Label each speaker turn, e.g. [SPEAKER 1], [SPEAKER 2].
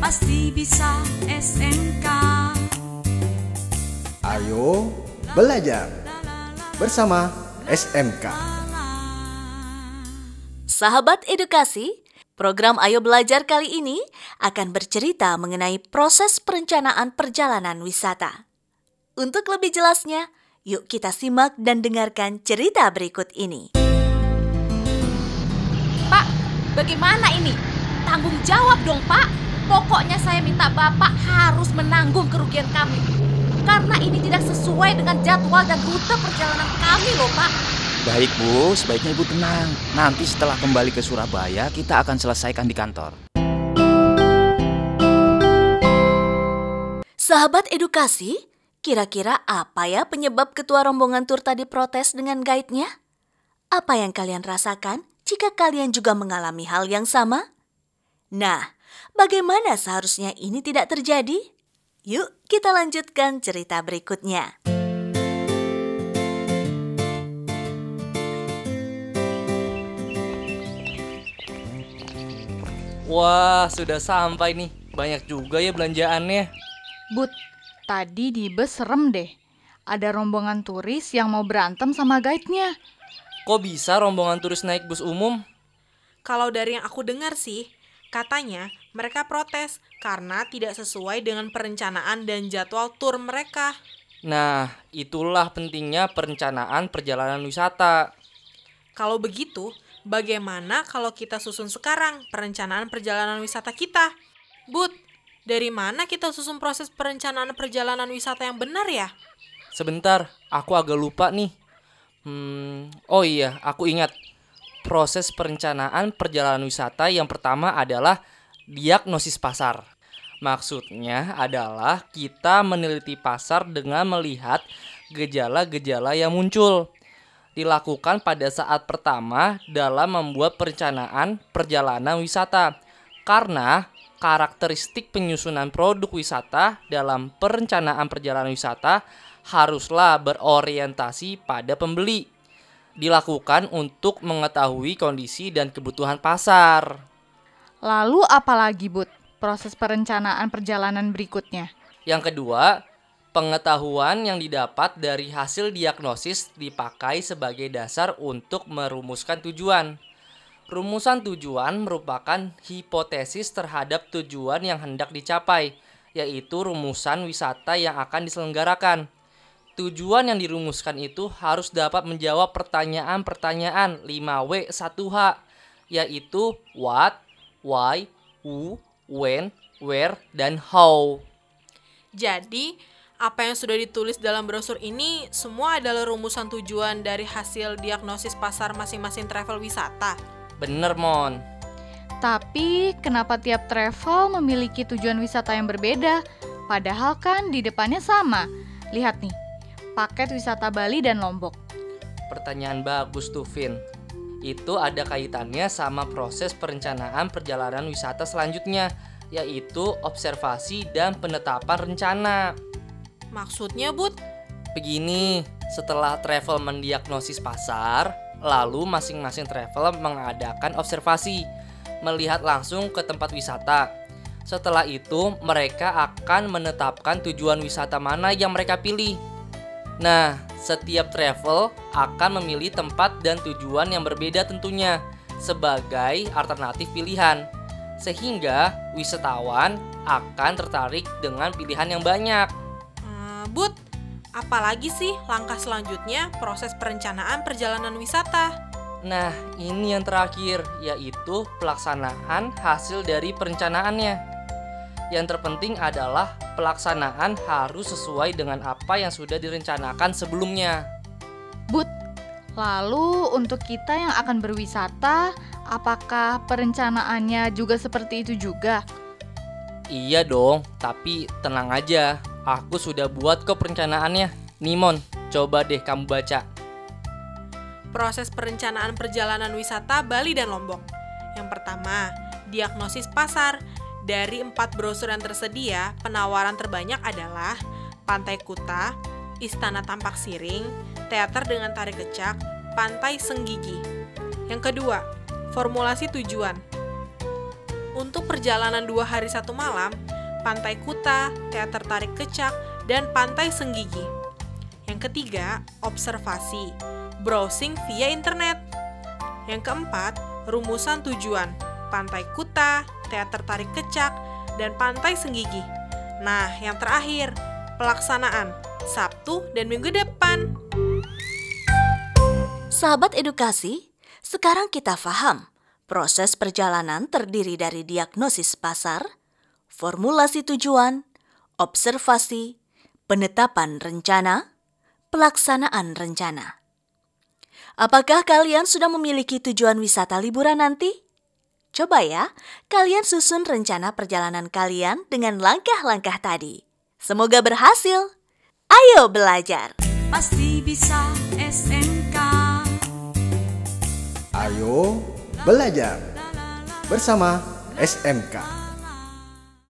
[SPEAKER 1] pasti bisa SMK.
[SPEAKER 2] Ayo belajar bersama SMK.
[SPEAKER 3] Sahabat edukasi, program Ayo Belajar kali ini akan bercerita mengenai proses perencanaan perjalanan wisata. Untuk lebih jelasnya, yuk kita simak dan dengarkan cerita berikut ini.
[SPEAKER 4] Pak, bagaimana ini? Tanggung jawab dong, Pak. Pokoknya saya minta Bapak harus menanggung kerugian kami. Karena ini tidak sesuai dengan jadwal dan rute perjalanan kami loh, Pak.
[SPEAKER 5] Baik Bu, sebaiknya Ibu tenang. Nanti setelah kembali ke Surabaya, kita akan selesaikan di kantor.
[SPEAKER 3] Sahabat edukasi, kira-kira apa ya penyebab ketua rombongan tur tadi protes dengan guide-nya? Apa yang kalian rasakan jika kalian juga mengalami hal yang sama? Nah, bagaimana seharusnya ini tidak terjadi? Yuk, kita lanjutkan cerita berikutnya.
[SPEAKER 6] Wah, sudah sampai nih. Banyak juga ya belanjaannya.
[SPEAKER 7] But, tadi di bus serem deh. Ada rombongan turis yang mau berantem sama guide-nya.
[SPEAKER 6] Kok bisa rombongan turis naik bus umum?
[SPEAKER 8] Kalau dari yang aku dengar sih, katanya mereka protes karena tidak sesuai dengan perencanaan dan jadwal tur mereka.
[SPEAKER 6] Nah, itulah pentingnya perencanaan perjalanan wisata.
[SPEAKER 8] Kalau begitu, bagaimana kalau kita susun sekarang perencanaan perjalanan wisata kita? But, dari mana kita susun proses perencanaan perjalanan wisata yang benar ya?
[SPEAKER 6] Sebentar, aku agak lupa nih. Hmm, oh iya, aku ingat. Proses perencanaan perjalanan wisata yang pertama adalah diagnosis pasar. Maksudnya adalah kita meneliti pasar dengan melihat gejala-gejala yang muncul. Dilakukan pada saat pertama dalam membuat perencanaan perjalanan wisata. Karena karakteristik penyusunan produk wisata dalam perencanaan perjalanan wisata haruslah berorientasi pada pembeli. Dilakukan untuk mengetahui kondisi dan kebutuhan pasar.
[SPEAKER 7] Lalu apa lagi, But? Proses perencanaan perjalanan berikutnya.
[SPEAKER 6] Yang kedua, pengetahuan yang didapat dari hasil diagnosis dipakai sebagai dasar untuk merumuskan tujuan. Rumusan tujuan merupakan hipotesis terhadap tujuan yang hendak dicapai, yaitu rumusan wisata yang akan diselenggarakan. Tujuan yang dirumuskan itu harus dapat menjawab pertanyaan-pertanyaan 5W 1H, yaitu what, why, who, when, where, dan how.
[SPEAKER 8] Jadi, apa yang sudah ditulis dalam brosur ini semua adalah rumusan tujuan dari hasil diagnosis pasar masing-masing travel wisata.
[SPEAKER 6] Bener, Mon.
[SPEAKER 7] Tapi, kenapa tiap travel memiliki tujuan wisata yang berbeda? Padahal kan di depannya sama. Lihat nih, paket wisata Bali dan Lombok.
[SPEAKER 6] Pertanyaan bagus tuh, Vin. Itu ada kaitannya sama proses perencanaan perjalanan wisata selanjutnya, yaitu observasi dan penetapan rencana.
[SPEAKER 8] Maksudnya, Bud?
[SPEAKER 6] Begini, setelah travel mendiagnosis pasar, lalu masing-masing travel mengadakan observasi, melihat langsung ke tempat wisata. Setelah itu, mereka akan menetapkan tujuan wisata mana yang mereka pilih. Nah, setiap travel akan memilih tempat dan tujuan yang berbeda tentunya sebagai alternatif pilihan. Sehingga wisatawan akan tertarik dengan pilihan yang banyak.
[SPEAKER 8] Uh, but, apalagi sih langkah selanjutnya proses perencanaan perjalanan wisata?
[SPEAKER 6] Nah, ini yang terakhir, yaitu pelaksanaan hasil dari perencanaannya. Yang terpenting adalah pelaksanaan harus sesuai dengan apa yang sudah direncanakan sebelumnya.
[SPEAKER 7] But, lalu untuk kita yang akan berwisata, apakah perencanaannya juga seperti itu juga?
[SPEAKER 6] Iya dong, tapi tenang aja, aku sudah buat kok perencanaannya. Nimon, coba deh kamu baca.
[SPEAKER 8] Proses perencanaan perjalanan wisata Bali dan Lombok. Yang pertama, diagnosis pasar. Dari empat brosur yang tersedia, penawaran terbanyak adalah Pantai Kuta, Istana Tampak Siring, Teater dengan Tari Kecak, Pantai Senggigi. Yang kedua, formulasi tujuan. Untuk perjalanan dua hari satu malam, Pantai Kuta, Teater Tarik Kecak, dan Pantai Senggigi. Yang ketiga, observasi, browsing via internet. Yang keempat, rumusan tujuan, Pantai Kuta, Teater Tarik Kecak, dan Pantai Senggigi. Nah, yang terakhir, pelaksanaan, Sabtu dan Minggu depan.
[SPEAKER 3] Sahabat edukasi, sekarang kita paham proses perjalanan terdiri dari diagnosis pasar, formulasi tujuan, observasi, penetapan rencana, pelaksanaan rencana. Apakah kalian sudah memiliki tujuan wisata liburan nanti? Coba ya, kalian susun rencana perjalanan kalian dengan langkah-langkah tadi. Semoga berhasil. Ayo belajar.
[SPEAKER 1] Pasti bisa SMK
[SPEAKER 2] Ayo belajar bersama SMK.